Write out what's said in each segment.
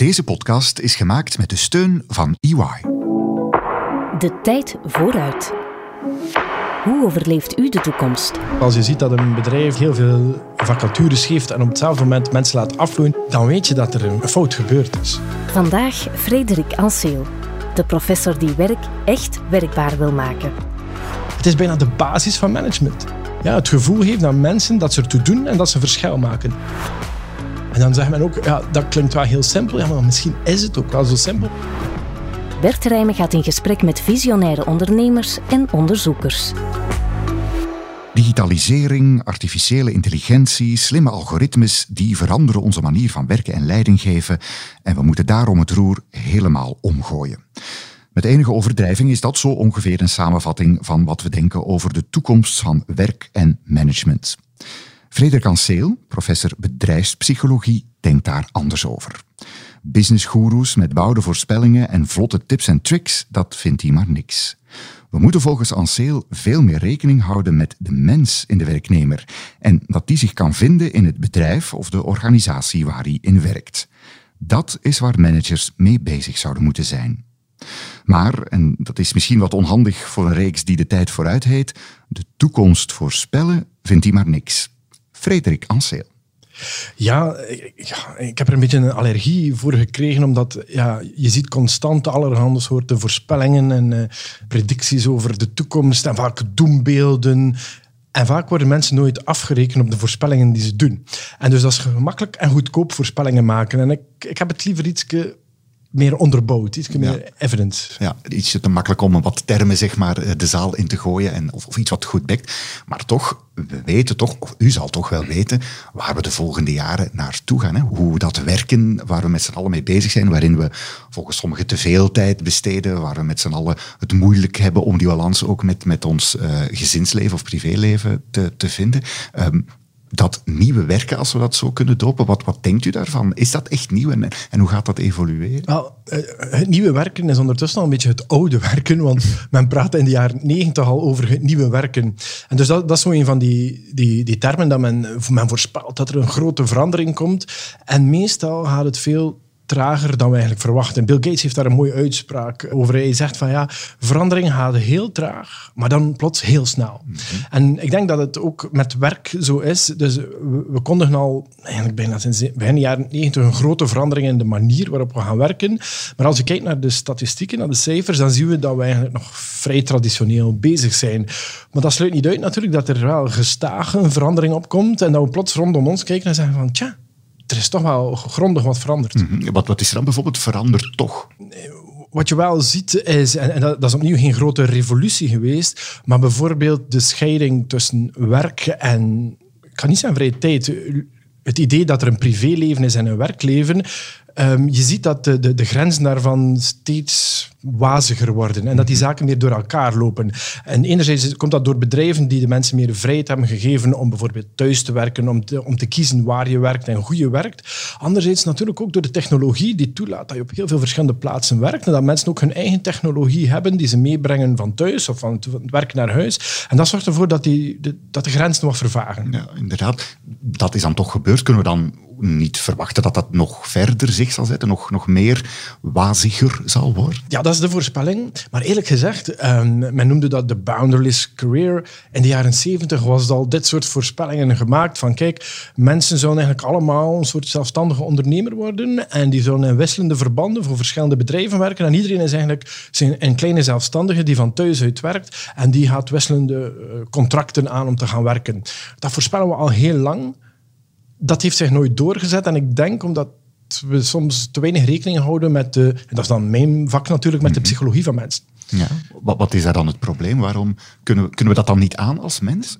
Deze podcast is gemaakt met de steun van EY. De tijd vooruit. Hoe overleeft u de toekomst? Als je ziet dat een bedrijf heel veel vacatures geeft en op hetzelfde moment mensen laat afvloeien, dan weet je dat er een fout gebeurd is. Vandaag Frederik Anseel, de professor die werk echt werkbaar wil maken. Het is bijna de basis van management. Ja, het gevoel geven aan mensen dat ze ertoe doen en dat ze verschil maken. En dan zegt men ook, ja, dat klinkt wel heel simpel, ja, maar misschien is het ook wel zo simpel. Bert Rijmen gaat in gesprek met visionaire ondernemers en onderzoekers. Digitalisering, artificiële intelligentie, slimme algoritmes, die veranderen onze manier van werken en leiding geven. En we moeten daarom het roer helemaal omgooien. Met enige overdrijving is dat zo ongeveer een samenvatting van wat we denken over de toekomst van werk en management. Frederik Anseel, professor bedrijfspsychologie, denkt daar anders over. Businessgoeroes met bouwde voorspellingen en vlotte tips en tricks, dat vindt hij maar niks. We moeten volgens Anseel veel meer rekening houden met de mens in de werknemer en dat die zich kan vinden in het bedrijf of de organisatie waar hij in werkt. Dat is waar managers mee bezig zouden moeten zijn. Maar, en dat is misschien wat onhandig voor een reeks die de tijd vooruit heet, de toekomst voorspellen vindt hij maar niks. Frederik Anseel. Ja, ik heb er een beetje een allergie voor gekregen, omdat ja, je ziet constant allerhande soorten voorspellingen en uh, predicties over de toekomst en vaak doembeelden. En vaak worden mensen nooit afgerekend op de voorspellingen die ze doen. En dus dat is gemakkelijk en goedkoop voorspellingen maken. En ik, ik heb het liever iets meer onderbouwd, iets meer evidence. Ja, iets te makkelijk om wat termen zeg maar, eh, de zaal in te gooien en, of, of iets wat goed bekt. Maar toch, we weten toch, of u zal toch wel weten, waar we de volgende jaren naartoe gaan. Hè? Hoe dat werken, waar we met z'n allen mee bezig zijn, waarin we volgens sommigen te veel tijd besteden, waar we met z'n allen het moeilijk hebben om die balans ook met, met ons uh, gezinsleven of privéleven te, te vinden. Um, dat nieuwe werken, als we dat zo kunnen dopen. Wat, wat denkt u daarvan? Is dat echt nieuw en, en hoe gaat dat evolueren? Wel, eh, het nieuwe werken is ondertussen al een beetje het oude werken, want men praat in de jaren negentig al over het nieuwe werken. En dus dat, dat is zo een van die, die, die termen dat men, men voorspelt dat er een grote verandering komt. En meestal gaat het veel trager dan we eigenlijk verwachten. Bill Gates heeft daar een mooie uitspraak over. Hij zegt van ja, verandering gaat heel traag, maar dan plots heel snel. Mhm. En ik denk dat het ook met werk zo is. Dus we, we kondigen al eigenlijk bijna sinds begin jaren 90 een grote verandering in de manier waarop we gaan werken. Maar als je kijkt naar de statistieken, naar de cijfers, dan zien we dat we eigenlijk nog vrij traditioneel bezig zijn. Maar dat sluit niet uit natuurlijk dat er wel gestage een verandering opkomt en dat we plots rondom ons kijken en zeggen van tja, er is toch wel grondig wat veranderd. Mhm. wat, wat is er dan bijvoorbeeld veranderd toch? Wat je wel ziet is, en, dat, dat, is opnieuw geen grote revolutie geweest, maar bijvoorbeeld de scheiding tussen werk en, ik kan niet zeggen vrije tijd, het idee dat er een privéleven is en een werkleven, Um, je ziet dat de, de, de, grenzen daarvan steeds waziger worden en dat die mhm. zaken meer door elkaar lopen. En enerzijds komt dat door bedrijven die de mensen meer vrijheid hebben gegeven om bijvoorbeeld thuis te werken, om te, om te kiezen waar je werkt en hoe je werkt. Anderzijds natuurlijk ook door de technologie die toelaat dat je op heel veel verschillende plaatsen werkt en dat mensen ook hun eigen technologie hebben die ze meebrengen van thuis of van het werk naar huis. En dat zorgt ervoor dat, die, de, dat de grenzen wat vervagen. Ja, inderdaad. Dat is dan toch gebeurd. Kunnen we dan niet verwachten dat dat nog verder zich zal zetten, nog, nog meer waziger zal worden? Ja, dat is de voorspelling. Maar eerlijk gezegd, um, men noemde dat de boundaryless career. In de jaren 70 was al dit soort voorspellingen gemaakt van kijk, mensen zouden eigenlijk allemaal een soort zelfstandige ondernemer worden en die zouden in wisselende verbanden voor verschillende bedrijven werken en iedereen is eigenlijk een kleine zelfstandige die van thuis uit werkt en die gaat wisselende eh, contracten aan om te gaan werken. Dat voorspellen we al heel lang dat heeft zich nooit doorgezet. En ik denk omdat we soms te weinig rekening houden met de, en dat is dan mijn vak natuurlijk, met de mhm. psychologie van mensen. Ja. Wat, wat, is daar dan het probleem? Waarom kunnen we, kunnen we dat dan niet aan als mens?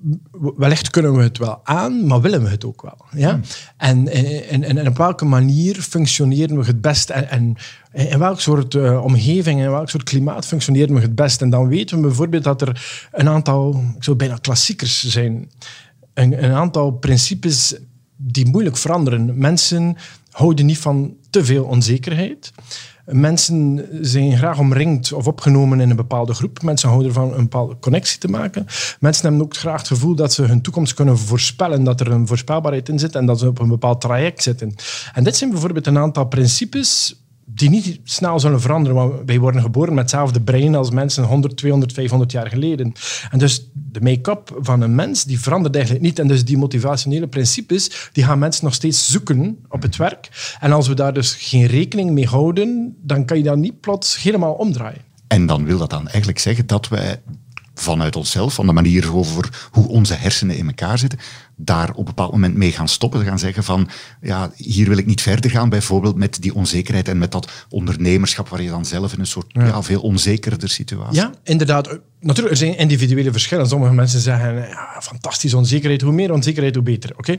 Wellicht kunnen we het wel aan, maar willen we het ook wel. Ja? Hmm. En, en, en, en, op welke manier functioneren we het best? En, en in welk soort uh, omgeving, in welk soort klimaat functioneren we het best? En dan weten we bijvoorbeeld dat er een aantal, ik zou bijna klassiekers zijn, een, een aantal principes die moeilijk veranderen. Mensen houden niet van te veel onzekerheid. Mensen zijn graag omringd of opgenomen in een bepaalde groep. Mensen houden ervan een bepaalde connectie te maken. Mensen hebben ook graag het gevoel dat ze hun toekomst kunnen voorspellen, dat er een voorspelbaarheid in zit en dat ze op een bepaald traject zitten. En dit zijn bijvoorbeeld een aantal principes die niet snel zullen veranderen. Want wij worden geboren met hetzelfde brein als mensen 100, 200, 500 jaar geleden. En dus de make-up van een mens, die verandert eigenlijk niet. En dus die motivationele principes, die gaan mensen nog steeds zoeken op het werk. En als we daar dus geen rekening mee houden, dan kan je dat niet plots helemaal omdraaien. En dan wil dat dan eigenlijk zeggen dat wij vanuit onszelf, van de manier over hoe onze hersenen in elkaar zitten, daar op een bepaald moment mee gaan stoppen. Gaan zeggen van, ja, hier wil ik niet verder gaan, bijvoorbeeld met die onzekerheid en met dat ondernemerschap waar je dan zelf in een soort ja. veel onzekerder situatie... Ja, inderdaad. Natuurlijk, er zijn individuele verschillen. Sommige mensen zeggen, ja, fantastisch, onzekerheid. Hoe meer onzekerheid, hoe beter. Oké?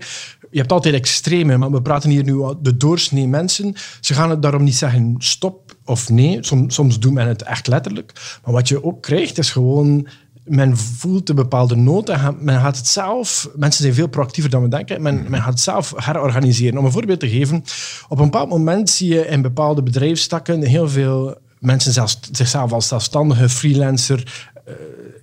Je hebt altijd extreme, maar we praten hier nu de doorsnee mensen. Ze gaan het daarom niet zeggen stop of nee. Soms, soms doet men het echt letterlijk. Maar wat je ook krijgt, is gewoon men voelt een bepaalde nood en men gaat het zelf, mensen zijn veel proactiever dan we denken, men, men gaat het zelf herorganiseren. Om een voorbeeld te geven, op een bepaald moment zie je in bepaalde bedrijfstakken heel veel mensen zelfs, zichzelf als zelfstandige freelancer uh,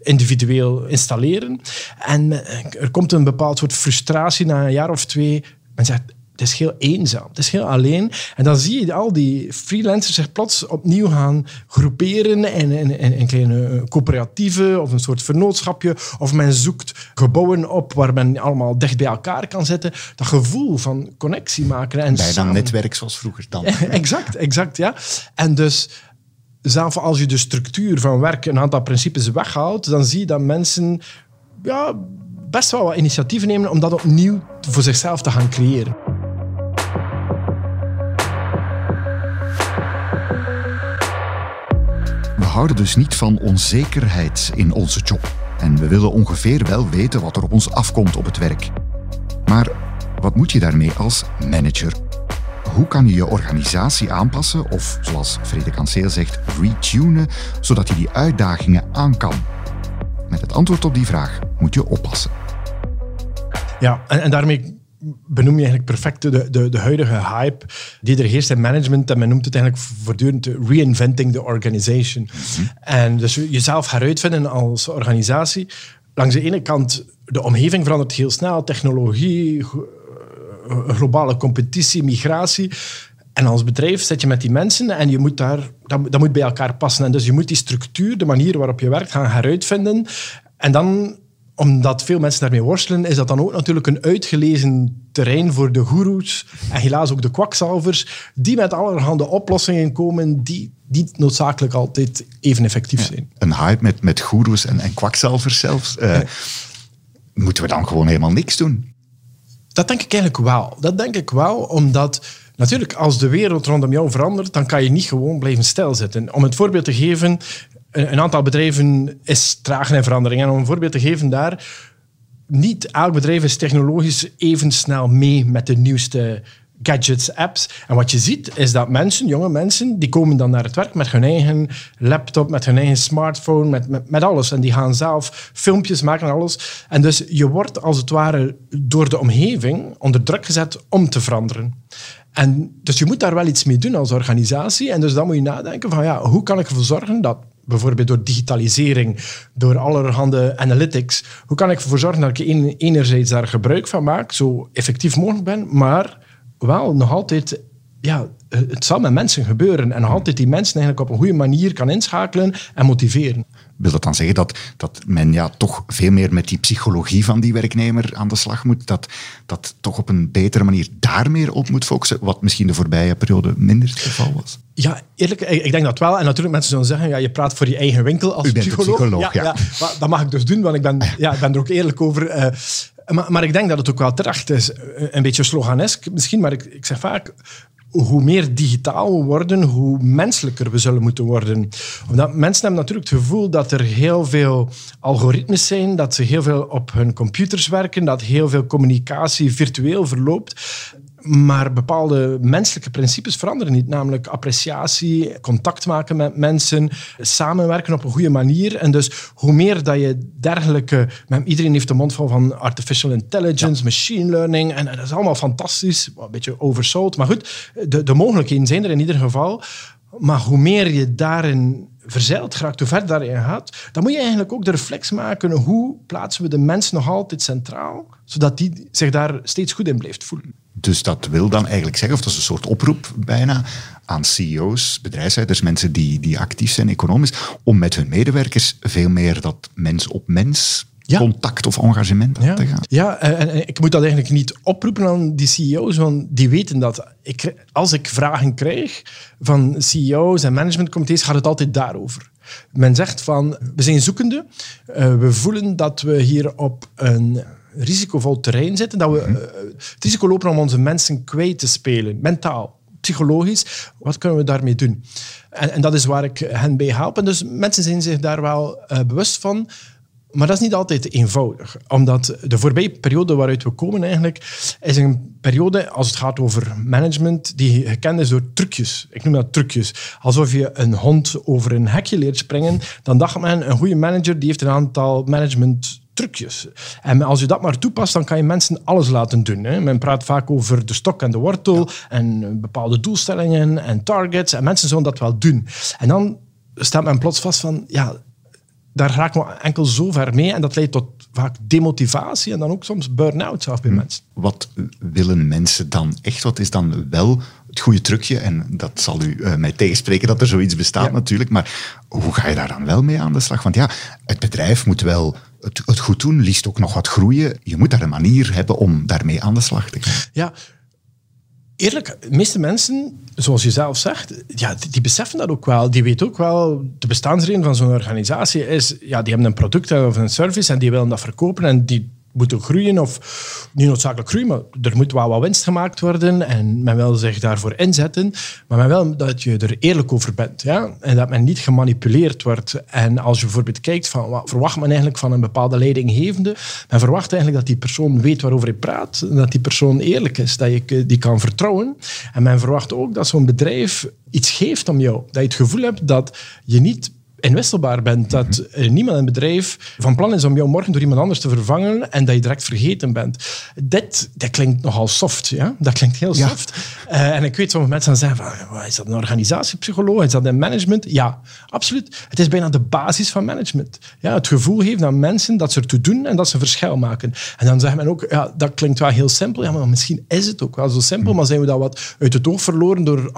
individueel installeren. En er komt een bepaald soort frustratie na een jaar of twee. Men zegt, het is heel eenzaam. Het is heel alleen. En dan zie je al die freelancers zich plots opnieuw gaan groeperen in, in, in, in kleine coöperatieven of een soort vernootschapje. Of men zoekt gebouwen op waar men allemaal dicht bij elkaar kan zitten. Dat gevoel van connectie maken. En Bijna samen... netwerk zoals vroeger dan. exact, exact, ja. En dus zelfs als je de structuur van werk een aantal principes weghaalt, dan zie je dat mensen ja, best wel wat initiatieven nemen om dat opnieuw voor zichzelf te gaan creëren. Houden dus niet van onzekerheid in onze job. En we willen ongeveer wel weten wat er op ons afkomt op het werk. Maar wat moet je daarmee als manager? Hoe kan je je organisatie aanpassen of, zoals Frede Kanseel zegt, retunen, zodat je die uitdagingen aan kan? Met het antwoord op die vraag moet je oppassen. Ja, en, en daarmee benoem je eigenlijk perfect de, de, de huidige hype die er heerst in management. En men noemt het eigenlijk voortdurend reinventing the organization. En dus jezelf heruitvinden als organisatie. Langs de ene kant, de omgeving verandert heel snel. Technologie, eh, globale competitie, migratie. En als bedrijf zit je met die mensen en je moet daar, dat, dat moet bij elkaar passen. En dus je moet die structuur, de manier waarop je werkt, gaan heruitvinden. En dan omdat veel mensen daarmee worstelen, is dat dan ook natuurlijk een uitgelezen terrein voor de goeroes en helaas ook de kwakzalvers, die met allerhande oplossingen komen die niet noodzakelijk altijd even effectief zijn. een hype met, met goeroes en, en kwakzalvers zelfs. Uh, Moeten we dan gewoon helemaal niks doen? Dat denk ik eigenlijk wel. Dat denk ik wel, omdat natuurlijk als de wereld rondom jou verandert, dan kan je niet gewoon blijven stilzitten. Om het voorbeeld te geven, een aantal bedrijven is traag in verandering. En om een voorbeeld te geven daar, niet elk bedrijf is technologisch even snel mee met de nieuwste gadgets, apps. En wat je ziet is dat mensen, jonge mensen, die komen dan naar het werk met hun eigen laptop, met hun eigen smartphone, met, met, met alles. En die gaan zelf filmpjes maken en alles. En dus je wordt als het ware door de omgeving onder druk gezet om te veranderen. En dus je moet daar wel iets mee doen als organisatie. En dus dan moet je nadenken van ja, hoe kan ik ervoor zorgen dat bijvoorbeeld door digitalisering, door allerhande analytics, hoe kan ik ervoor zorgen dat ik enerzijds daar gebruik van maak, zo effectief mogelijk ben, maar wel nog altijd ja, het zal met mensen gebeuren en nog altijd die mensen eigenlijk op een goede manier kan inschakelen en motiveren. Wil dat dan zeggen dat, dat men ja, toch veel meer met die psychologie van die werknemer aan de slag moet? Dat, dat toch op een betere manier daar meer op moet focussen? Wat misschien de voorbije periode minder het geval was? Ja, eerlijk, ik denk dat wel. En natuurlijk, mensen zullen zeggen, ja, je praat voor je eigen winkel als U bent psycholoog. psycholoog ja, ja. ja. dat mag ik dus doen, want ik ben, ja, ik ben er ook eerlijk over. Uh, maar, maar, ik denk dat het ook wel terecht is. Een beetje sloganesk misschien, maar ik, ik zeg vaak hoe meer digitaal we worden, hoe menselijker we zullen moeten worden. Omdat mensen hebben natuurlijk het gevoel dat er heel veel algoritmes zijn, dat ze heel veel op hun computers werken, dat heel veel communicatie virtueel verloopt. Maar bepaalde menselijke principes veranderen niet. Namelijk appreciatie, contact maken met mensen, samenwerken op een goede manier. En dus hoe meer dat je dergelijke... Iedereen heeft de mond vol van artificial intelligence, machine learning. En dat is allemaal fantastisch. Een beetje oversold. Maar goed, de, de mogelijkheden zijn er in ieder geval. Maar hoe meer je daarin verzeild geraakt, hoe ver daarin gaat, dan moet je eigenlijk ook de reflex maken hoe plaatsen we de mens nog altijd centraal, zodat die zich daar steeds goed in blijft voelen. Dus dat wil dan eigenlijk zeggen, of dat is een soort oproep bijna aan CEO's, bedrijfsleiders, mensen die, die actief zijn economisch, om met hun medewerkers veel meer dat mens op mens contact of engagement ja. te gaan. Ja, en, ik moet dat eigenlijk niet oproepen aan die CEO's, want die weten dat. Ik, als ik vragen krijg van CEO's en managementcomité's, gaat het altijd daarover. Men zegt van, we zijn zoekende, uh, we voelen dat we hier op een risicovol terrein zitten, dat we uh, het risico lopen om onze mensen kwijt te spelen, mentaal psychologisch, wat kunnen we daarmee doen? En, en, dat is waar ik hen bij help. En dus mensen zijn zich daar wel uh, bewust van. Maar dat is niet altijd eenvoudig, omdat de voorbije periode waaruit we komen eigenlijk is een periode, als het gaat over management, die gekend is door trucjes. Ik noem dat trucjes. Alsof je een hond over een hekje leert springen, dan dacht men, een goede manager die heeft een aantal management trucjes. En als je dat maar toepast, dan kan je mensen alles laten doen. Hè. Men praat vaak over de stok en de wortel en bepaalde doelstellingen en targets. En mensen zullen dat wel doen. En dan staat men plots vast van, ja, daar raken we enkel zo ver mee en dat leidt tot vaak demotivatie en dan ook soms burn-out zelf bij hm. mensen. Wat willen mensen dan echt? Wat is dan wel het goede trucje? En dat zal u uh, mij tegenspreken dat er zoiets bestaat natuurlijk, maar hoe ga je daar dan wel mee aan de slag? Want ja, het bedrijf moet wel het, het goed doen, liefst ook nog wat groeien. Je moet daar een manier hebben om daarmee aan de slag te gaan. Ja, eerlijk, de meeste mensen, zoals je zelf zegt, ja, die, beseffen dat ook wel. Die weten ook wel, de bestaansreden van zo'n organisatie is, ja, die hebben een product of een service en die willen dat verkopen en die moeten groeien, of niet noodzakelijk groeien, maar er moet wel wat winst gemaakt worden en men wil zich daarvoor inzetten, maar men wil dat je er eerlijk over bent ja? en dat men niet gemanipuleerd wordt. En als je bijvoorbeeld kijkt van wat verwacht men eigenlijk van een bepaalde leidinggevende, men verwacht eigenlijk dat die persoon weet waarover hij praat, dat die persoon eerlijk is, dat je die kan vertrouwen. En men verwacht ook dat zo'n bedrijf iets geeft om jou, dat je het gevoel hebt dat je niet inwisselbaar bent. Dat niemand in het bedrijf van plan is om jou morgen door iemand anders te vervangen en dat je direct vergeten bent. Dit, dat klinkt nogal soft. Ja? Dat klinkt heel soft. Uh, en ik weet, sommige mensen zeggen van, is dat een organisatiepsycholoog? Is dat een management? Ja, absoluut. Het is bijna de basis van management. Ja, het gevoel geven aan mensen dat ze ertoe doen en dat ze verschil maken. En dan zegt men ook, ja, dat klinkt wel heel simpel. Ja, maar misschien is het ook wel zo simpel, maar zijn we dat wat uit het oog verloren door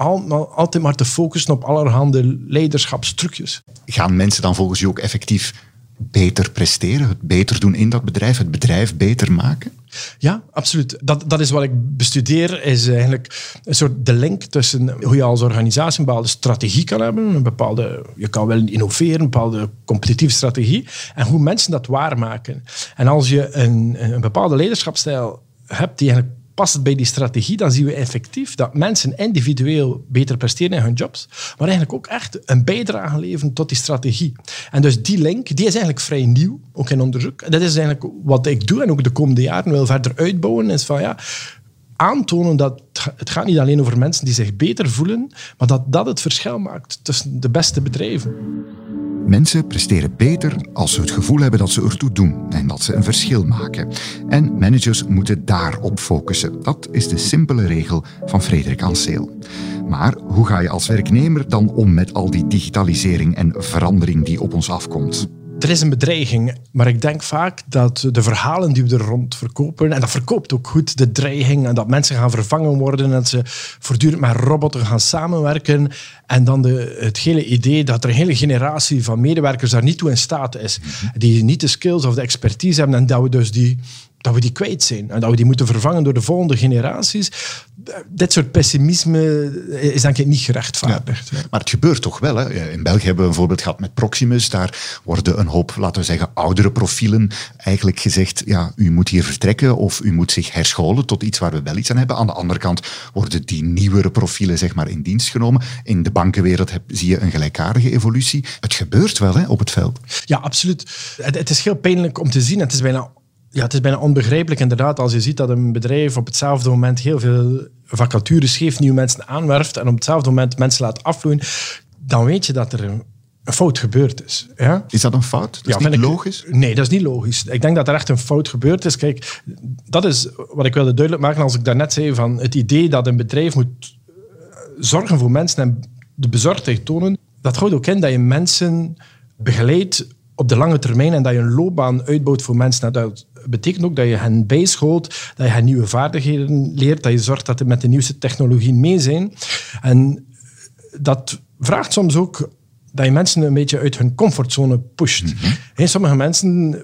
altijd maar te focussen op allerhande leiderschapstrucjes gaan mensen dan volgens u ook effectief beter presteren, het beter doen in dat bedrijf, het bedrijf beter maken? Ja, absoluut. Dat, dat is wat ik bestudeer, is eigenlijk een soort de link tussen hoe je als organisatie een bepaalde strategie kan hebben, een bepaalde, je kan wel innoveren, een bepaalde competitieve strategie, en hoe mensen dat waarmaken. En als je een, een bepaalde leiderschapsstijl hebt die eigenlijk past het bij die strategie, dan zien we effectief dat mensen individueel beter presteren in hun jobs, maar eigenlijk ook echt een bijdrage leveren tot die strategie. En dus die link, die is eigenlijk vrij nieuw, ook in onderzoek. En dat is eigenlijk wat ik doe en ook de komende jaren wil verder uitbouwen, is van ja, aantonen dat het gaat niet alleen over mensen die zich beter voelen, maar dat dat het verschil maakt tussen de beste bedrijven. Mensen presteren beter als ze het gevoel hebben dat ze ertoe doen en dat ze een verschil maken. En managers moeten daarop focussen. Dat is de simpele regel van Frederik Anseel. Maar hoe ga je als werknemer dan om met al die digitalisering en verandering die op ons afkomt? Er is een bedreiging, maar ik denk vaak dat de verhalen die we er rond verkopen, en dat verkoopt ook goed, de dreiging en dat mensen gaan vervangen worden en dat ze voortdurend met robotten gaan samenwerken en dan de, het hele idee dat er een hele generatie van medewerkers daar niet toe in staat is, die niet de skills of de expertise hebben en dat we dus die dat we die kwijt zijn en dat we die moeten vervangen door de volgende generaties. Dit soort pessimisme is denk ik niet gerechtvaardigd. maar het gebeurt toch wel. Hè? In België hebben we een voorbeeld gehad met Proximus. Daar worden een hoop, laten we zeggen, oudere profielen eigenlijk gezegd, ja, u moet hier vertrekken of u moet zich herscholen tot iets waar we wel iets aan hebben. Aan de andere kant worden die nieuwere profielen zeg maar, in dienst genomen. In de bankenwereld heb, zie je een gelijkaardige evolutie. Het gebeurt wel hè, op het veld. Ja, absoluut. Het, het is heel pijnlijk om te zien. Het is bijna Ja, het is bijna onbegrijpelijk inderdaad als je ziet dat een bedrijf op hetzelfde moment heel veel vacatures geeft, nieuwe mensen aanwerft en op hetzelfde moment mensen laat afvloeien, dan weet je dat er een, fout gebeurd is. Ja? Is dat een fout? Dat is niet logisch? Nee, dat is niet logisch. Ik denk dat er echt een fout gebeurd is. Kijk, dat is wat ik wilde duidelijk maken als ik daarnet zei van het idee dat een bedrijf moet eh, zorgen voor mensen en de bezorgdheid tonen. Dat houdt ook in dat je mensen begeleidt op de lange termijn en dat je een loopbaan uitbouwt voor mensen. Dat betekent ook dat je hen bijschoot, dat je hen nieuwe vaardigheden leert, dat je zorgt dat ze met de nieuwste technologie mee zijn. En dat vraagt soms ook dat je mensen een beetje uit hun comfortzone pusht. Mm Sommige mensen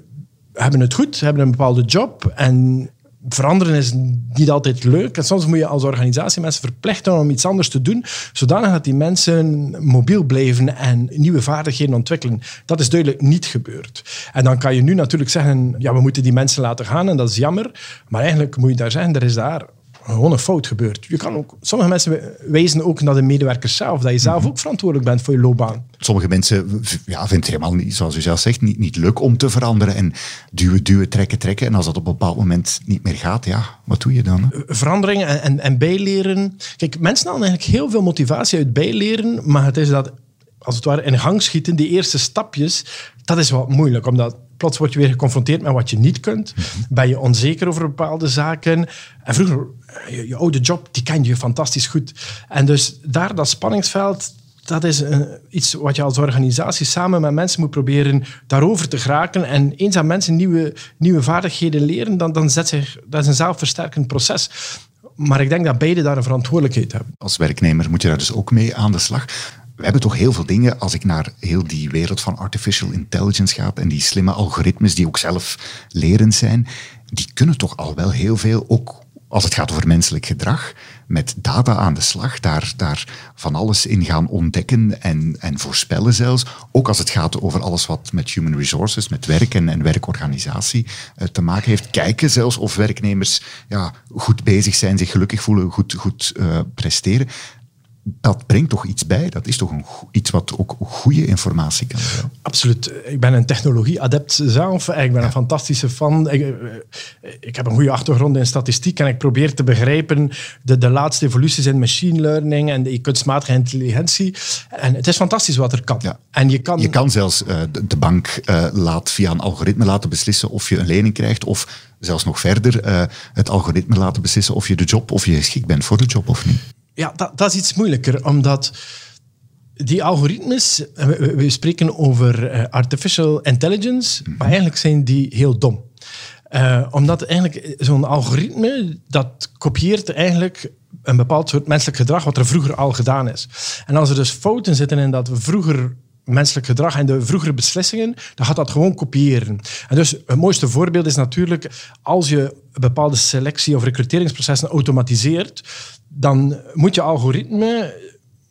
hebben het goed, hebben een bepaalde job en veranderen is niet altijd leuk. En soms moet je als organisatie mensen verplichten om iets anders te doen, zodanig dat die mensen mobiel blijven en nieuwe vaardigheden ontwikkelen. Dat is duidelijk niet gebeurd. En dan kan je nu natuurlijk zeggen, ja, we moeten die mensen laten gaan en dat is jammer. Maar eigenlijk moet je daar zeggen, er is daar gewoon een fout gebeurt. Je kan ook, sommige mensen wijzen ook naar de medewerkers zelf, dat je zelf mhm. ook verantwoordelijk bent voor je loopbaan. Sommige mensen ja, vinden het helemaal niet, zoals u zelf zegt, niet, niet leuk om te veranderen en duwen, duwen, trekken, trekken. En als dat op een bepaald moment niet meer gaat, ja, wat doe je dan? Verandering en, en, en bijleren. Kijk, mensen halen eigenlijk heel veel motivatie uit bijleren, maar het is dat, als het ware, in gang schieten, die eerste stapjes, dat is wat moeilijk, omdat plots word je weer geconfronteerd met wat je niet kunt. Mhm. Ben je onzeker over bepaalde zaken. En vroeger, je, je, oude job, die ken je fantastisch goed. En dus daar, dat spanningsveld, dat is een, eh, iets wat je als organisatie samen met mensen moet proberen daarover te geraken. En eens dat mensen nieuwe, nieuwe vaardigheden leren, dan, dan zet zich, dat is een zelfversterkend proces. Maar ik denk dat beide daar een verantwoordelijkheid hebben. Als werknemer moet je daar dus ook mee aan de slag we hebben toch heel veel dingen, als ik naar heel die wereld van artificial intelligence ga en die slimme algoritmes die ook zelf lerend zijn, die kunnen toch al wel heel veel, ook als het gaat over menselijk gedrag, met data aan de slag, daar, daar van alles in gaan ontdekken en, en voorspellen zelfs. Ook als het gaat over alles wat met human resources, met werk en, en werkorganisatie uh, te maken heeft. Kijken zelfs of werknemers ja, goed bezig zijn, zich gelukkig voelen, goed, goed uh, presteren dat brengt toch iets bij? Dat is toch een, iets wat ook goede informatie kan zijn? Absoluut. Ik ben een technologie-adept zelf. Ik ben een fantastische fan. Ik, eh, ik, heb een goede achtergrond in statistiek en ik probeer te begrijpen de, de laatste evoluties in machine learning en de kunstmatige intelligentie. En het is fantastisch wat er kan. Ja. En je, kan... je kan zelfs uh, de, bank uh, laat via een algoritme laten beslissen of je een lening krijgt of zelfs nog verder uh, het algoritme laten beslissen of je de job of je geschikt bent voor de job of niet. Ja, dat, dat is iets moeilijker, omdat die algoritmes, we, we spreken over uh, artificial intelligence, maar eigenlijk zijn die heel dom. Uh, omdat eigenlijk zo'n algoritme, dat kopieert eigenlijk een bepaald soort menselijk gedrag wat er vroeger al gedaan is. En als er dus fouten zitten in dat we vroeger menselijk gedrag en de vroegere beslissingen, dan gaat dat gewoon kopiëren. En dus het mooiste voorbeeld is natuurlijk als je bepaalde selectie- of recruteringsprocessen automatiseert, dan moet je algoritme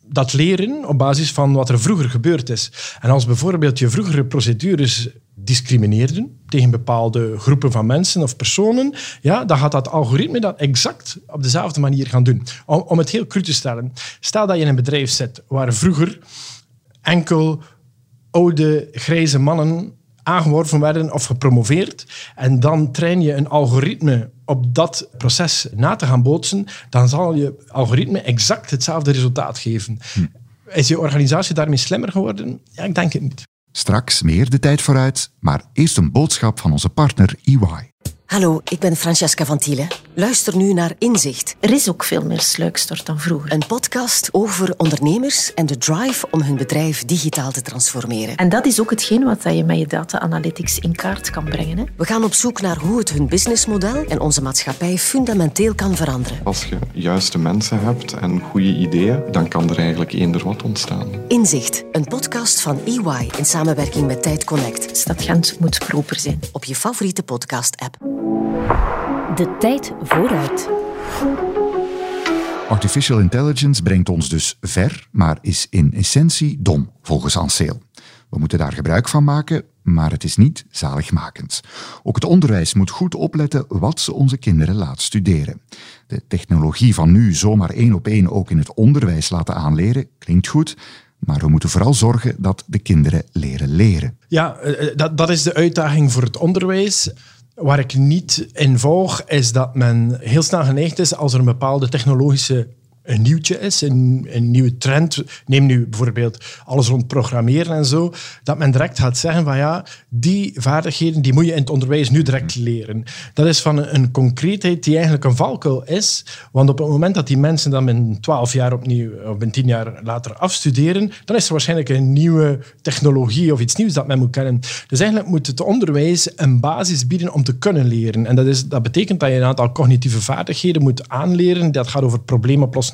dat leren op basis van wat er vroeger gebeurd is. En als bijvoorbeeld je vroegere procedures discrimineerden tegen bepaalde groepen van mensen of personen, ja, dan gaat dat algoritme dat exact op dezelfde manier gaan doen. Om, om het heel cru te stellen. Stel dat je in een bedrijf zit waar vroeger enkel oude grijze mannen aangeworven werden of gepromoveerd. En dan train je een algoritme op dat proces na te gaan bootsen, dan zal je algoritme exact hetzelfde resultaat geven. Hm. Is je organisatie daarmee slimmer geworden? Ja, ik denk het niet. Straks meer de tijd vooruit, maar eerst een boodschap van onze partner EY. Hallo, ik ben Francesca van Thielen. Luister nu naar Inzicht. Er is ook veel meer sluikstort dan vroeger. Een podcast over ondernemers en de drive om hun bedrijf digitaal te transformeren. En dat is ook hetgeen wat je met je data analytics in kaart kan brengen. Hè? We gaan op zoek naar hoe het hun businessmodel en onze maatschappij fundamenteel kan veranderen. Als je juiste mensen hebt en goede ideeën, dan kan er eigenlijk eender wat ontstaan. Inzicht, een podcast van EY in samenwerking met Tijd Connect. Stad Gent moet proper zijn. Op je favoriete podcast-app. De tijd vooruit. Artificial intelligence brengt ons dus ver, maar is in essentie dom, volgens Anseel. We moeten daar gebruik van maken, maar het is niet zaligmakend. Ook het onderwijs moet goed opletten wat ze onze kinderen laat studeren. De technologie van nu zomaar één op één ook in het onderwijs laten aanleren, klinkt goed, maar we moeten vooral zorgen dat de kinderen leren leren. Ja, eh, eh, dat, dat is de uitdaging voor het onderwijs Waar ik niet in volg, is dat men heel snel geneigd is als er een bepaalde technologische een nieuwtje is, een, een nieuwe trend. Neem nu bijvoorbeeld alles rond programmeren en zo. Dat men direct gaat zeggen van ja, die vaardigheden die moet je in het onderwijs nu direct leren. Dat is van een, concreetheid die eigenlijk een valkuil is. Want op het moment dat die mensen dan in 12 jaar opnieuw, of in 10 jaar later afstuderen, dan is er waarschijnlijk een nieuwe technologie of iets nieuws dat men moet kennen. Dus eigenlijk moet het onderwijs een basis bieden om te kunnen leren. En dat, is, dat betekent dat je een aantal cognitieve vaardigheden moet aanleren. Dat gaat over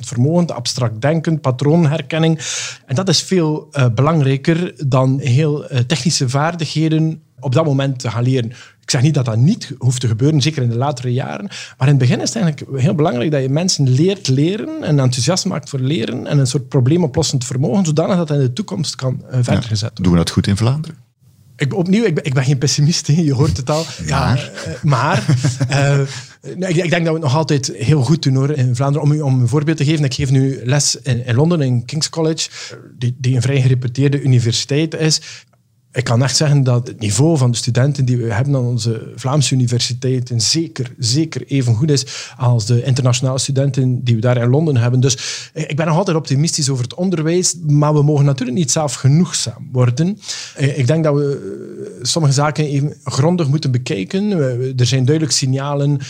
vermogen, abstract denken, patroonherkenning. En dat is veel uh, belangrijker dan heel uh, technische vaardigheden op dat moment te gaan leren. Ik zeg niet dat dat niet hoeft te gebeuren, zeker in de latere jaren. Maar in het begin is het eigenlijk heel belangrijk dat je mensen leert leren en enthousiast maakt voor leren en een soort probleemoplossend vermogen, zodanig dat dat in de toekomst kan uh, verder gezet worden. Doen we dat goed in Vlaanderen? Ik, opnieuw, ik ben, ik ben geen pessimist, je hoort het al. Ja, maar uh, ik, ik, denk dat we het nog altijd heel goed doen hoor, in Vlaanderen. Om, om een voorbeeld te geven, ik geef nu les in, in Londen, in King's College, die, die een vrij gereputeerde universiteit is ik kan echt zeggen dat het niveau van de studenten die we hebben aan onze Vlaamse universiteiten zeker, zeker even goed is als de internationale studenten die we daar in Londen hebben. Dus ik ben nog altijd optimistisch over het onderwijs, maar we mogen natuurlijk niet zelf genoegzaam worden. Ik denk dat we sommige zaken even grondig moeten bekijken. Er zijn duidelijk signalen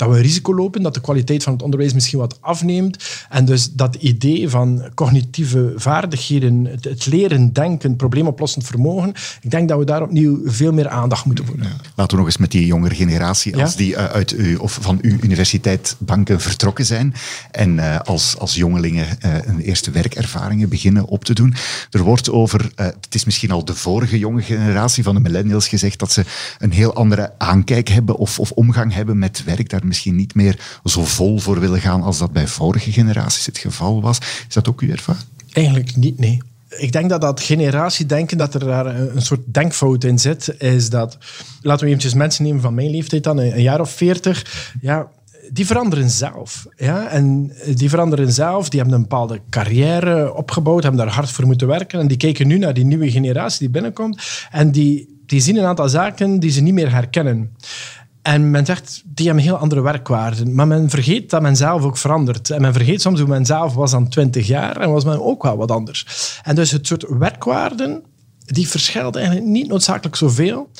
dat we risico lopen, dat de kwaliteit van het onderwijs misschien wat afneemt. En dus dat idee van cognitieve vaardigheden, het, leren denken, probleemoplossend vermogen, ik denk dat we daar opnieuw veel meer aandacht moeten voor hebben. Laten we nog eens met die jongere generatie, als die uh, uit u, of van uw universiteit banken vertrokken zijn en uh, als, als jongelingen uh, een eerste werkervaringen beginnen op te doen. Er wordt over, het is misschien al de vorige jonge generatie van de millennials gezegd, dat ze een heel andere aankijk hebben of, of omgang hebben met werk. Daar misschien niet meer zo vol voor willen gaan als dat bij vorige generaties het geval was. Is dat ook uw ervaring? Eigenlijk niet, nee. Ik denk dat dat generatiedenken, dat er daar een soort denkfout in zit, is dat, laten we eventjes mensen nemen van mijn leeftijd dan, een jaar of veertig, ja, die veranderen zelf. Ja? En die veranderen zelf, die hebben een bepaalde carrière opgebouwd, hebben daar hard voor moeten werken en die kijken nu naar die nieuwe generatie die binnenkomt en die, die zien een aantal zaken die ze niet meer herkennen. En men zegt, die hebben heel andere werkwaarden. Maar men vergeet dat men zelf ook verandert. En men vergeet soms hoe men zelf was dan 20 jaar en was men ook wel wat anders. En dus het soort werkwaarden, die verschilt eigenlijk niet noodzakelijk zoveel.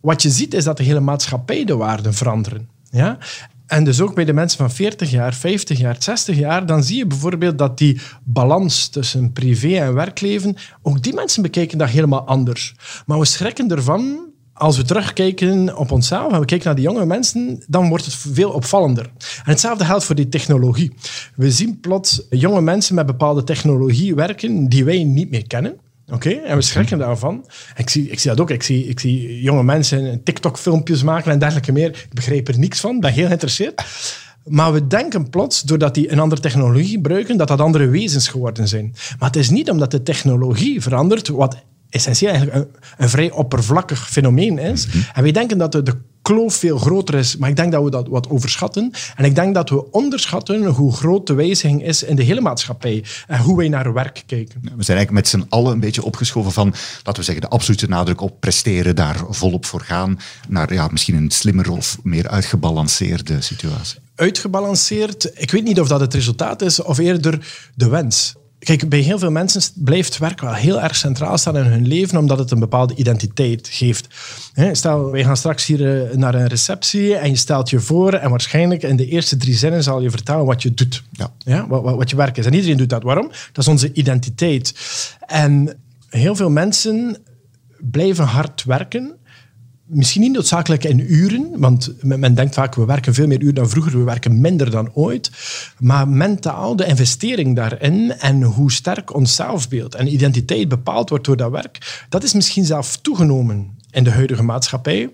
Wat je ziet is dat de hele maatschappij de waarden veranderen. Ja? En dus ook bij de mensen van 40 jaar, 50 jaar, 60 jaar, dan zie je bijvoorbeeld dat die balans tussen privé en werkleven, ook die mensen bekijken dat helemaal anders. Maar we schrikken ervan als we terugkijken op onszelf en we kijken naar die jonge mensen, dan wordt het veel opvallender. En hetzelfde geldt voor die technologie. We zien plots jonge mensen met bepaalde technologie werken die wij niet meer kennen. Oké, en we schrikken daarvan. Ik zie, ik zie dat ook. Ik zie, ik zie jonge mensen TikTok-filmpjes maken en dergelijke meer. Ik begrijp er niks van, ben heel geïnteresseerd. Maar we denken plots, doordat die een andere technologie gebruiken, dat dat andere wezens geworden zijn. Maar het is niet omdat de technologie verandert, wat essentieel eigenlijk een, een, vrij oppervlakkig fenomeen is. Mhm. En wij denken dat de, de kloof veel groter is, maar ik denk dat we dat wat overschatten. En ik denk dat we onderschatten hoe groot de wijziging is in de hele maatschappij en hoe wij naar werk kijken. We zijn eigenlijk met z'n allen een beetje opgeschoven van, laten we zeggen, de absolute nadruk op presteren, daar volop voor gaan, naar ja, misschien een slimmer of meer uitgebalanceerde situatie. Uitgebalanceerd, ik weet niet of dat het resultaat is of eerder de wens. Kijk, bij heel veel mensen blijft werk wel heel erg centraal staan in hun leven, omdat het een bepaalde identiteit geeft. Stel, wij gaan straks hier eh, naar een receptie en je stelt je voor en waarschijnlijk in de eerste drie zinnen zal je vertellen wat je doet. Ja. Ja, wat, wat je werk is. En iedereen doet dat. Waarom? Dat is onze identiteit. En heel veel mensen blijven hard werken, misschien niet noodzakelijk in uren, want men denkt vaak we werken veel meer uren dan vroeger, we werken minder dan ooit. Maar mentaal, de investering daarin en hoe sterk ons zelfbeeld en identiteit bepaald wordt door dat werk, dat is misschien zelf toegenomen in de huidige maatschappij.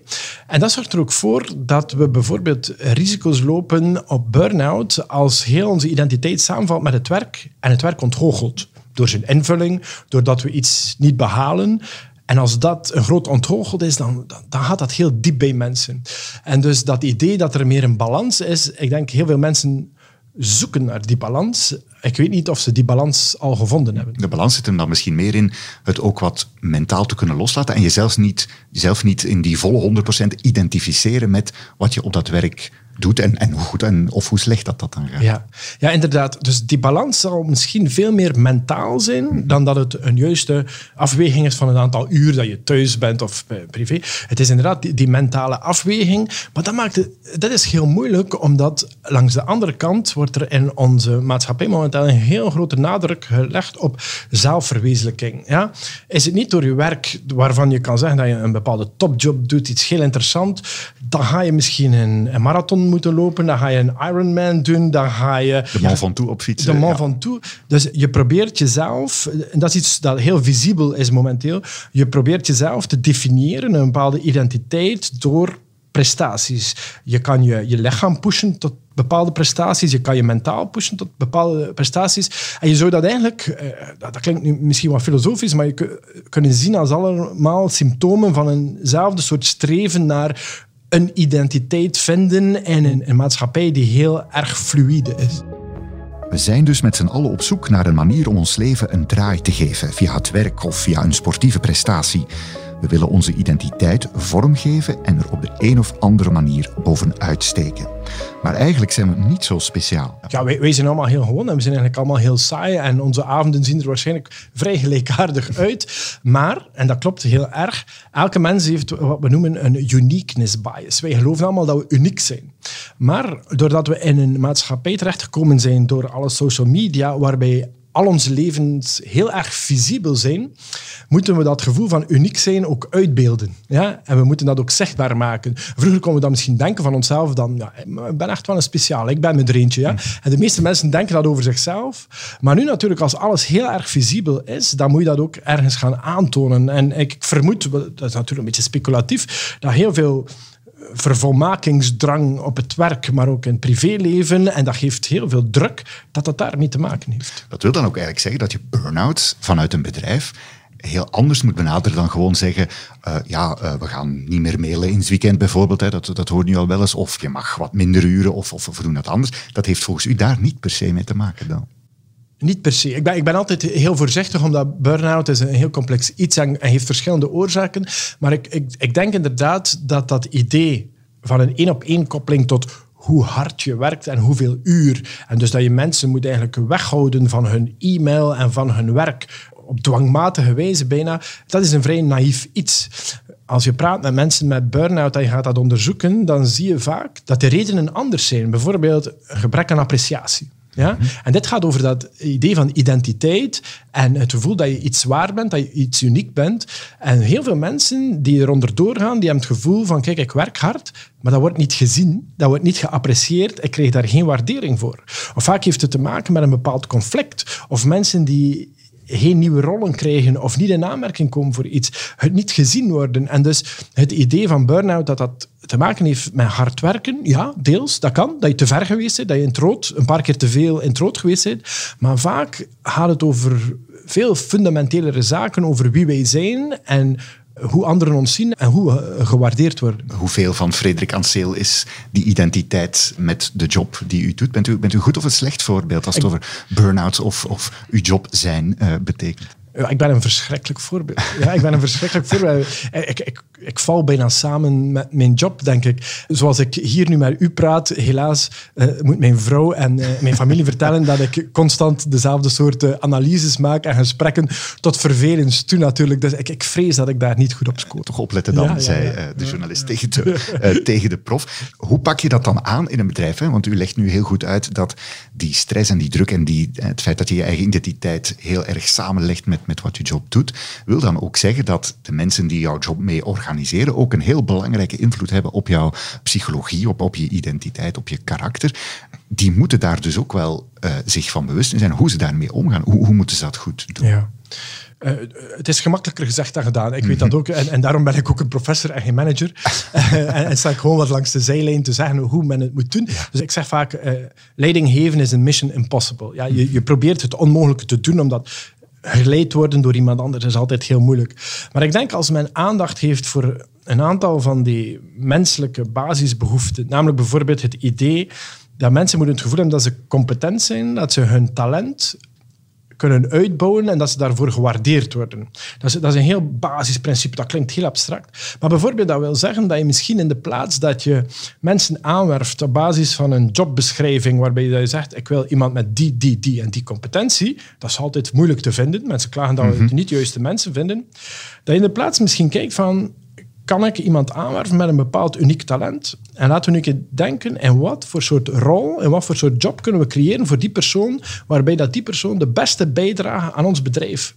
En dat zorgt er ook voor dat we bijvoorbeeld risico's lopen op burn-out als heel onze identiteit samenvalt met het werk en het werk ontgoochelt. Door zijn invulling, doordat we iets niet behalen. En als dat een groot ontgoocheld is, dan, dan, gaat dat heel diep bij mensen. En dus dat idee dat er meer een balans is, ik denk heel veel mensen zoeken naar die balans. Ik weet niet of ze die balans al gevonden hebben. De balans zit hem dan misschien meer in het ook wat mentaal te kunnen loslaten en jezelf niet, jezelf niet in die volle 100% identificeren met wat je op dat werk doet en, en hoe goed en, of hoe slecht dat, dat dan gaat. Ja. ja, inderdaad. Dus die balans zal misschien veel meer mentaal zijn dan dat het een juiste afweging is van het aantal uur dat je thuis bent of privé. Het is inderdaad die, die mentale afweging. Maar dat, maakt het, dat is heel moeilijk, omdat langs de andere kant wordt er in onze maatschappij momenteel een heel grote nadruk gelegd op zelfverwezenlijking. Ja? Is het niet door je werk waarvan je kan zeggen dat je een bepaalde topjob doet, iets heel interessant, dan ga je misschien een, een marathon moeten lopen, dan ga je een Ironman doen, dan ga je... De man van toe op fietsen. De man van toe. Dus je probeert jezelf, en dat is iets dat heel visibel is momenteel, je probeert jezelf te definiëren, een bepaalde identiteit, door prestaties. Je kan je, je lichaam pushen tot bepaalde prestaties. Je kan je mentaal pushen tot bepaalde prestaties. En je zou dat eigenlijk, eh, dat, klinkt nu misschien wat filosofisch, maar je kunt kunnen zien als allemaal symptomen van eenzelfde soort streven naar een identiteit vinden in een, een maatschappij die heel erg fluide is. We zijn dus met z'n allen op zoek naar een manier om ons leven een draai te geven, via het werk of via een sportieve prestatie. We willen onze identiteit vormgeven en er op de een of andere manier bovenuit steken. Maar eigenlijk zijn we niet zo speciaal. Ja, wij, wij, zijn allemaal heel gewoon en we zijn eigenlijk allemaal heel saai. En onze avonden zien er waarschijnlijk vrij gelijkaardig uit. Maar, en dat klopt heel erg, elke mens heeft wat we noemen een uniqueness bias. Wij geloven allemaal dat we uniek zijn. Maar doordat we in een maatschappij terechtgekomen zijn door alle social media, waarbij al onze levens heel erg visibel zijn, moeten we dat gevoel van uniek zijn ook uitbeelden. Ja? En we moeten dat ook zichtbaar maken. Vroeger konden we dan misschien denken van onszelf dan, ja, ik ben echt wel een speciaal, ik ben met er eentje. Ja? Mm. En de meeste mensen denken dat over zichzelf. Maar nu natuurlijk, als alles heel erg visibel is, dan moet je dat ook ergens gaan aantonen. En ik vermoed, dat is natuurlijk een beetje speculatief, dat heel veel vervolmakingsdrang op het werk, maar ook in het privéleven. En dat geeft heel veel druk dat dat daar mee te maken heeft. Dat wil dan ook eigenlijk zeggen dat je burn-out vanuit een bedrijf heel anders moet benaderen dan gewoon zeggen, uh, ja, uh, we gaan niet meer mailen in het weekend bijvoorbeeld, dat, dat hoort nu al wel eens, of je mag wat minder uren, of, of we doen dat anders. Dat heeft volgens u daar niet per se mee te maken dan? Niet per se. Ik ben, ik ben altijd heel voorzichtig, omdat burn-out is een heel complex iets en, en heeft verschillende oorzaken. Maar ik, ik, ik denk inderdaad dat dat idee van een één-op-één koppeling tot hoe hard je werkt en hoeveel uur. En dus dat je mensen moet eigenlijk weghouden van hun e-mail en van hun werk op dwangmatige wijze bijna. Dat is een vrij naïef iets. Als je praat met mensen met burn-out en je gaat dat onderzoeken, dan zie je vaak dat de redenen anders zijn. Bijvoorbeeld een gebrek aan appreciatie. Ja? En dit gaat over dat idee van identiteit en het gevoel dat je iets waar bent, dat je iets uniek bent. En heel veel mensen die eronder doorgaan, die hebben het gevoel van kijk, ik werk hard, maar dat wordt niet gezien, dat wordt niet geapprecieerd, ik krijg daar geen waardering voor. Of vaak heeft het te maken met een bepaald conflict. Of mensen die geen nieuwe rollen krijgen of niet in aanmerking komen voor iets, het niet gezien worden. En dus het idee van burn-out dat dat te maken heeft met hard werken, ja, deels, dat kan. Dat je te ver geweest bent, dat je in het rood, een paar keer te veel in het rood geweest bent. Maar vaak gaat het over veel fundamentelere zaken, over wie wij zijn en hoe anderen ons zien en hoe we gewaardeerd worden. Hoeveel van Frederik Anseel is die identiteit met de job die u doet? Bent u, bent u goed of een slecht voorbeeld als het over burn-out of, of uw job zijn uh, betekent? Ja, ik ben een verschrikkelijk voorbeeld. Ja, ik ben een verschrikkelijk voorbeeld. Ik, ik, ik val bijna samen met mijn job, denk ik. Zoals ik hier nu met u praat, helaas uh, moet mijn vrouw en uh, mijn familie vertellen dat ik constant dezelfde soort analyses maak en gesprekken tot vervelens toe natuurlijk. Dus ik, ik vrees dat ik daar niet goed op scoor. Toch opletten dan, ja, zei de journalist tegen, de, tegen de prof. Hoe pak je dat dan aan in een bedrijf? Hè? Want u legt nu heel goed uit dat die stress en die druk en die, het feit dat je je eigen identiteit heel erg samenlegt met met wat je job doet, wil dan ook zeggen dat de mensen die jouw job mee organiseren ook een heel belangrijke invloed hebben op jouw psychologie, op, op je identiteit, op je karakter. Die moeten daar dus ook wel uh, zich van bewust zijn hoe ze daarmee omgaan. Hoe, hoe moeten ze dat goed doen? Ja. Uh, het is gemakkelijker gezegd dan gedaan. Ik weet dat mhm. ook. En, en, daarom ben ik ook een professor en geen manager. uh, en, en sta ik gewoon wat langs de zijlijn te zeggen hoe men het moet doen. Dus ik zeg vaak, uh, leiding geven is een mission impossible. Ja, je, je probeert het onmogelijke te doen, omdat geleid worden door iemand anders is altijd heel moeilijk. Maar ik denk als men aandacht heeft voor een aantal van die menselijke basisbehoeften, namelijk bijvoorbeeld het idee dat mensen moeten het gevoel hebben dat ze competent zijn, dat ze hun talent kunnen uitbouwen en dat ze daarvoor gewaardeerd worden. Dat is, dat is een heel basisprincipe, dat klinkt heel abstract. Maar bijvoorbeeld dat wil zeggen dat je misschien in de plaats dat je mensen aanwerft op basis van een jobbeschrijving waarbij je zegt ik wil iemand met die, die, die en die competentie, dat is altijd moeilijk te vinden. Mensen klagen dat we niet de juiste mensen vinden. Dat je in de plaats misschien kijkt van kan ik iemand aanwerven met een bepaald uniek talent? En laten we nu een denken in wat voor soort rol en wat voor soort job kunnen we creëren voor die persoon, waarbij dat die persoon de beste bijdrage aan ons bedrijf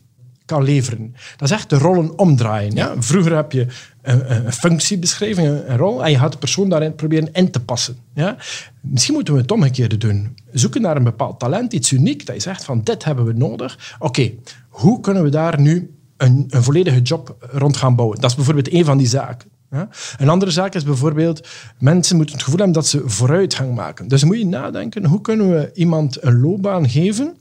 kan leveren. Dat is echt de rollen omdraaien. Ja? Vroeger heb je een, een functiebeschrijving, een, een, rol, en je gaat de persoon daarin proberen in te passen. Ja? Misschien moeten we het omgekeerde doen. Zoeken naar een bepaald talent, iets uniek, dat je zegt van dit hebben we nodig. Oké, hoe kunnen we daar nu een, een volledige job rond gaan bouwen. Dat is bijvoorbeeld een van die zaken. Ja? Een andere zaak is bijvoorbeeld, mensen moeten het gevoel hebben dat ze vooruitgang maken. Dus moet je nadenken, hoe kunnen we iemand een loopbaan geven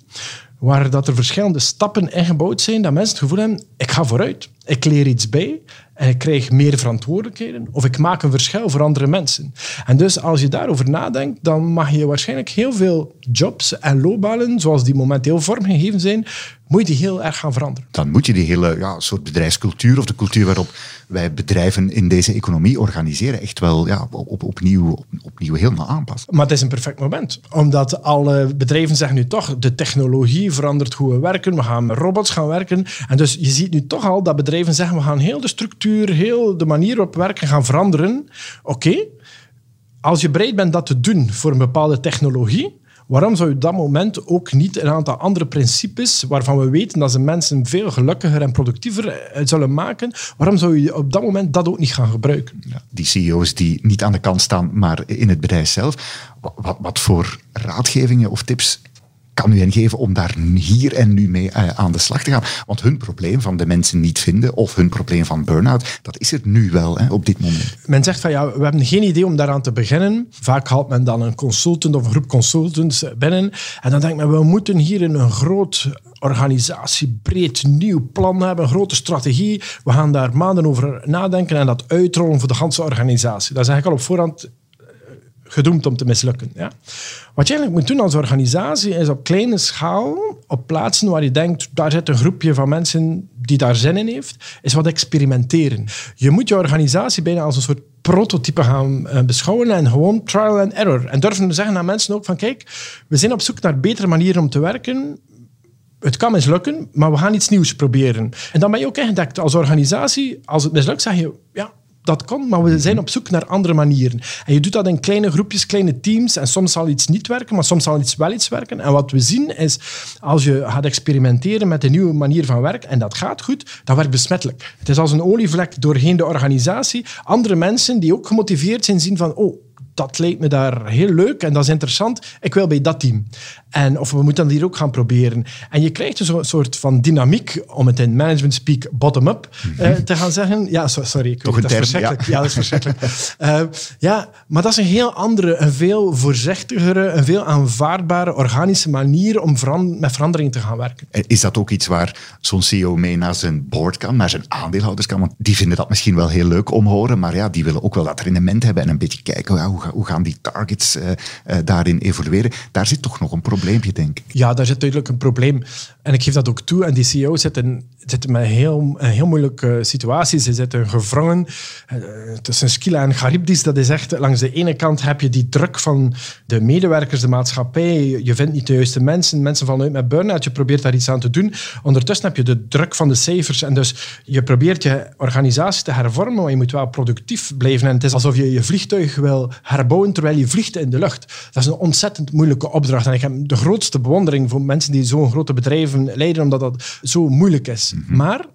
waar dat er verschillende stappen ingebouwd zijn, dat mensen het gevoel hebben, ik ga vooruit, ik leer iets bij en ik krijg meer verantwoordelijkheden of ik maak een verschil voor andere mensen. En dus als je daarover nadenkt, dan mag je waarschijnlijk heel veel jobs en loopbanen, zoals die momenteel vormgegeven zijn, moet die heel erg gaan veranderen. Dan moet je die hele ja, soort bedrijfscultuur of de cultuur waarop wij bedrijven in deze economie organiseren echt wel ja, op, opnieuw, op, opnieuw helemaal aanpassen. Maar het is een perfect moment. Omdat alle bedrijven zeggen nu toch, de technologie verandert hoe we werken, we gaan met robots gaan werken. En dus je ziet nu toch al dat bedrijven zeggen, we gaan heel de structuur, heel de manier waarop werken gaan veranderen. Oké, als je bereid bent dat te doen voor een bepaalde technologie, Waarom zou je dat moment ook niet een aantal andere principes, waarvan we weten dat ze mensen veel gelukkiger en productiever eh, zullen maken, waarom zou je op dat moment dat ook niet gaan gebruiken? Ja, die CEO's die niet aan de kant staan, maar in het bedrijf zelf. Wat, wat voor raadgevingen of tips kan u hen geven om daar hier en nu mee uh, aan de slag te gaan. Want hun probleem van de mensen niet vinden of hun probleem van burn-out, dat is het nu wel hè, op dit moment. Men zegt van ja, we hebben geen idee om daaraan te beginnen. Vaak haalt men dan een consultant of een groep consultants binnen. En dan denkt men, we moeten hier een groot organisatie, breed nieuw plan hebben, een grote strategie. We gaan daar maanden over nadenken en dat uitrollen voor de hele organisatie. Dat is eigenlijk al op voorhand gedoemd om te mislukken. Ja? Wat je eigenlijk moet doen als organisatie is op kleine schaal, op plaatsen waar je denkt, daar zit een groepje van mensen die daar zin in heeft, is wat experimenteren. Je moet je organisatie bijna als een soort prototype gaan eh, beschouwen en gewoon trial and error. En durven zeggen aan mensen ook van, kijk, we zijn op zoek naar betere manieren om te werken het kan mislukken, maar we gaan iets nieuws proberen. En dan ben je ook ingedekt als organisatie. Als het mislukt, zeg je, ja, dat kan, maar we zijn op zoek naar andere manieren. En je doet dat in kleine groepjes, kleine teams. En soms zal iets niet werken, maar soms zal iets wel iets werken. En wat we zien is, als je gaat experimenteren met een nieuwe manier van werken, en dat gaat goed, dat werkt besmettelijk. Het is als een olievlek doorheen de organisatie. Andere mensen die ook gemotiveerd zijn, zien van, oh, dat lijkt me daar heel leuk en dat is interessant. Ik wil bij dat team. En of we moeten dat hier ook gaan proberen. En je krijgt dus een soort van dynamiek, om het in management speak bottom-up eh, mhm. te gaan zeggen. Ja, sorry, ik Toch weet, dat is verschrikkelijk. Ja. dat is verschrikkelijk. uh, ja, maar dat is een heel andere, een veel voorzichtigere, een veel aanvaardbare, organische manier om met verandering te gaan werken. is dat ook iets waar zo'n CEO mee naar zijn board kan, naar zijn aandeelhouders kan? Want die vinden dat misschien wel heel leuk om horen, maar ja, die willen ook wel dat rendement hebben en een beetje kijken hoe, hoe gaan die targets uh, daarin evolueren. Daar zit toch nog een probleempje, denk ik. Ja, daar zit duidelijk een probleem. En ik geef dat ook toe. En die CEO's zitten, zitten met heel, een heel moeilijke situatie. Ze zitten gevrongen uh, tussen Skila en Charybdis. Dat is echt, langs de ene kant heb je die druk van de medewerkers, de maatschappij. Je vindt niet de juiste mensen. Mensen vallen uit met burn-out. Je probeert daar iets aan te doen. Ondertussen heb je de druk van de cijfers. En dus je probeert je organisatie te hervormen, maar je moet wel productief blijven. En het is alsof je je vliegtuig wil herbouwen terwijl je vliegt in de lucht. Dat is een ontzettend moeilijke opdracht. En ik heb de grootste bewondering voor mensen die zo'n grote bedrijven leiden, omdat dat zo moeilijk is. Mhm. Maar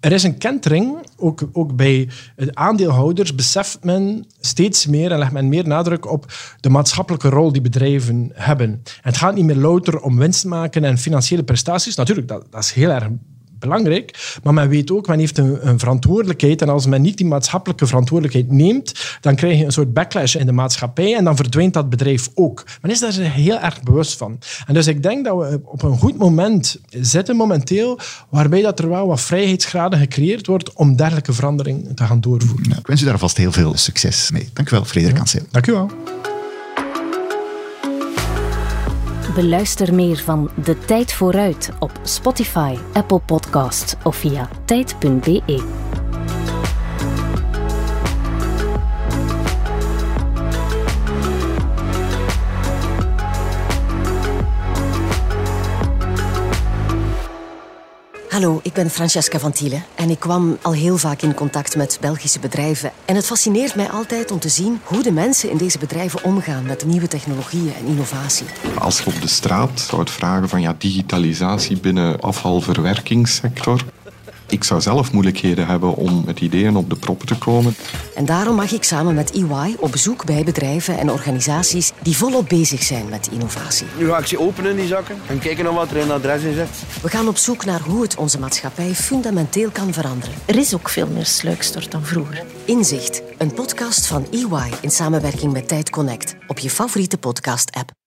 er is een kentering, ook, ook bij aandeelhouders beseft men steeds meer en legt men meer nadruk op de maatschappelijke rol die bedrijven hebben. En het gaat niet meer louter om winst maken en financiële prestaties. Natuurlijk, dat, dat is heel erg belangrijk. Maar men weet ook, men heeft een, een, verantwoordelijkheid. En als men niet die maatschappelijke verantwoordelijkheid neemt, dan krijg je een soort backlash in de maatschappij en dan verdwijnt dat bedrijf ook. Men is daar heel erg bewust van. En dus ik denk dat we op een goed moment zitten momenteel, waarbij dat er wel wat vrijheidsgraden gecreëerd wordt om dergelijke verandering te gaan doorvoeren. ik wens u daar vast heel veel succes mee. Dank u wel, Frederik ja. Dank u wel. Beluister meer van De Tijd Vooruit op Spotify, Apple Podcasts of via tijd.be. Hallo, ik ben Francesca van Thiele en ik kwam al heel vaak in contact met Belgische bedrijven. En het fascineert mij altijd om te zien hoe de mensen in deze bedrijven omgaan met nieuwe technologieën en innovatie. Als je op de straat zou vragen van ja, digitalisatie binnen afvalverwerkingssector, ik zou zelf moeilijkheden hebben om met ideeën op de proppen te komen. En daarom mag ik samen met EY op bezoek bij bedrijven en organisaties die volop bezig zijn met innovatie. Nu ga ik ze openen, die zakken, en kijken naar wat er in het adres in zit. We gaan op zoek naar hoe het onze maatschappij fundamenteel kan veranderen. Er is ook veel meer sluikstort dan vroeger. Inzicht, een podcast van EY in samenwerking met Tijd Connect op je favoriete podcast-app.